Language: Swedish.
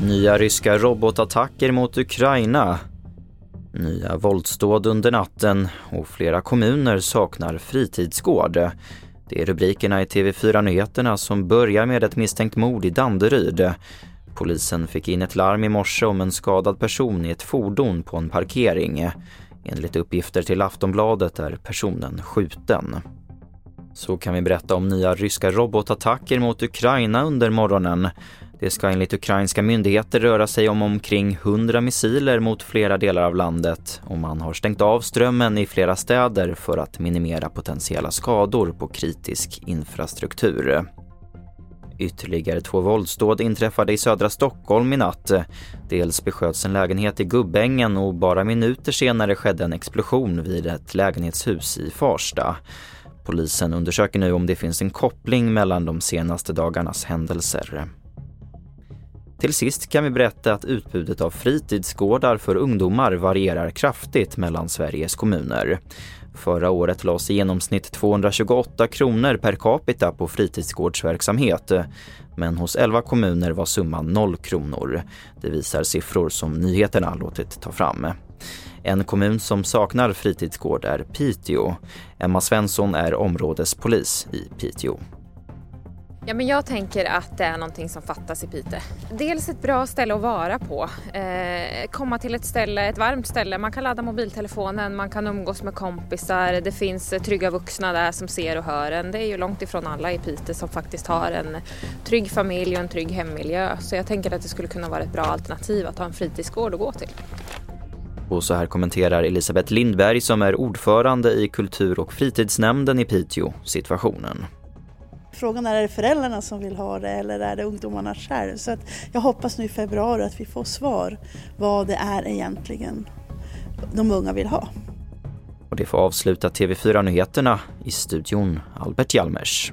Nya ryska robotattacker mot Ukraina. Nya våldsdåd under natten och flera kommuner saknar fritidsgård. Det är rubrikerna i TV4 Nyheterna som börjar med ett misstänkt mord i Danderyd. Polisen fick in ett larm i morse om en skadad person i ett fordon på en parkering. Enligt uppgifter till Aftonbladet är personen skjuten. Så kan vi berätta om nya ryska robotattacker mot Ukraina under morgonen. Det ska enligt ukrainska myndigheter röra sig om omkring 100 missiler mot flera delar av landet och man har stängt av strömmen i flera städer för att minimera potentiella skador på kritisk infrastruktur. Ytterligare två våldsdåd inträffade i södra Stockholm i natt. Dels besköts en lägenhet i Gubbängen och bara minuter senare skedde en explosion vid ett lägenhetshus i Farsta. Polisen undersöker nu om det finns en koppling mellan de senaste dagarnas händelser. Till sist kan vi berätta att utbudet av fritidsgårdar för ungdomar varierar kraftigt mellan Sveriges kommuner. Förra året lades i genomsnitt 228 kronor per capita på fritidsgårdsverksamhet. Men hos 11 kommuner var summan 0 kronor. Det visar siffror som nyheterna låtit ta fram. En kommun som saknar fritidsgård är Piteå. Emma Svensson är områdespolis i Piteå. Ja, men jag tänker att det är någonting som fattas i Pite. Dels ett bra ställe att vara på. Eh, komma till ett ställe, ett varmt ställe. Man kan ladda mobiltelefonen, man kan umgås med kompisar. Det finns trygga vuxna där som ser och hör en. Det är ju långt ifrån alla i Pite som faktiskt har en trygg familj och en trygg hemmiljö. Så jag tänker att det skulle kunna vara ett bra alternativ att ha en fritidsgård att gå till. Och så här kommenterar Elisabeth Lindberg som är ordförande i kultur- och fritidsnämnden i Piteå situationen. Frågan är, är det föräldrarna som vill ha det eller är det ungdomarna själv? Så att jag hoppas nu i februari att vi får svar vad det är egentligen de unga vill ha. Och det får avsluta TV4 Nyheterna i studion Albert Hjalmers.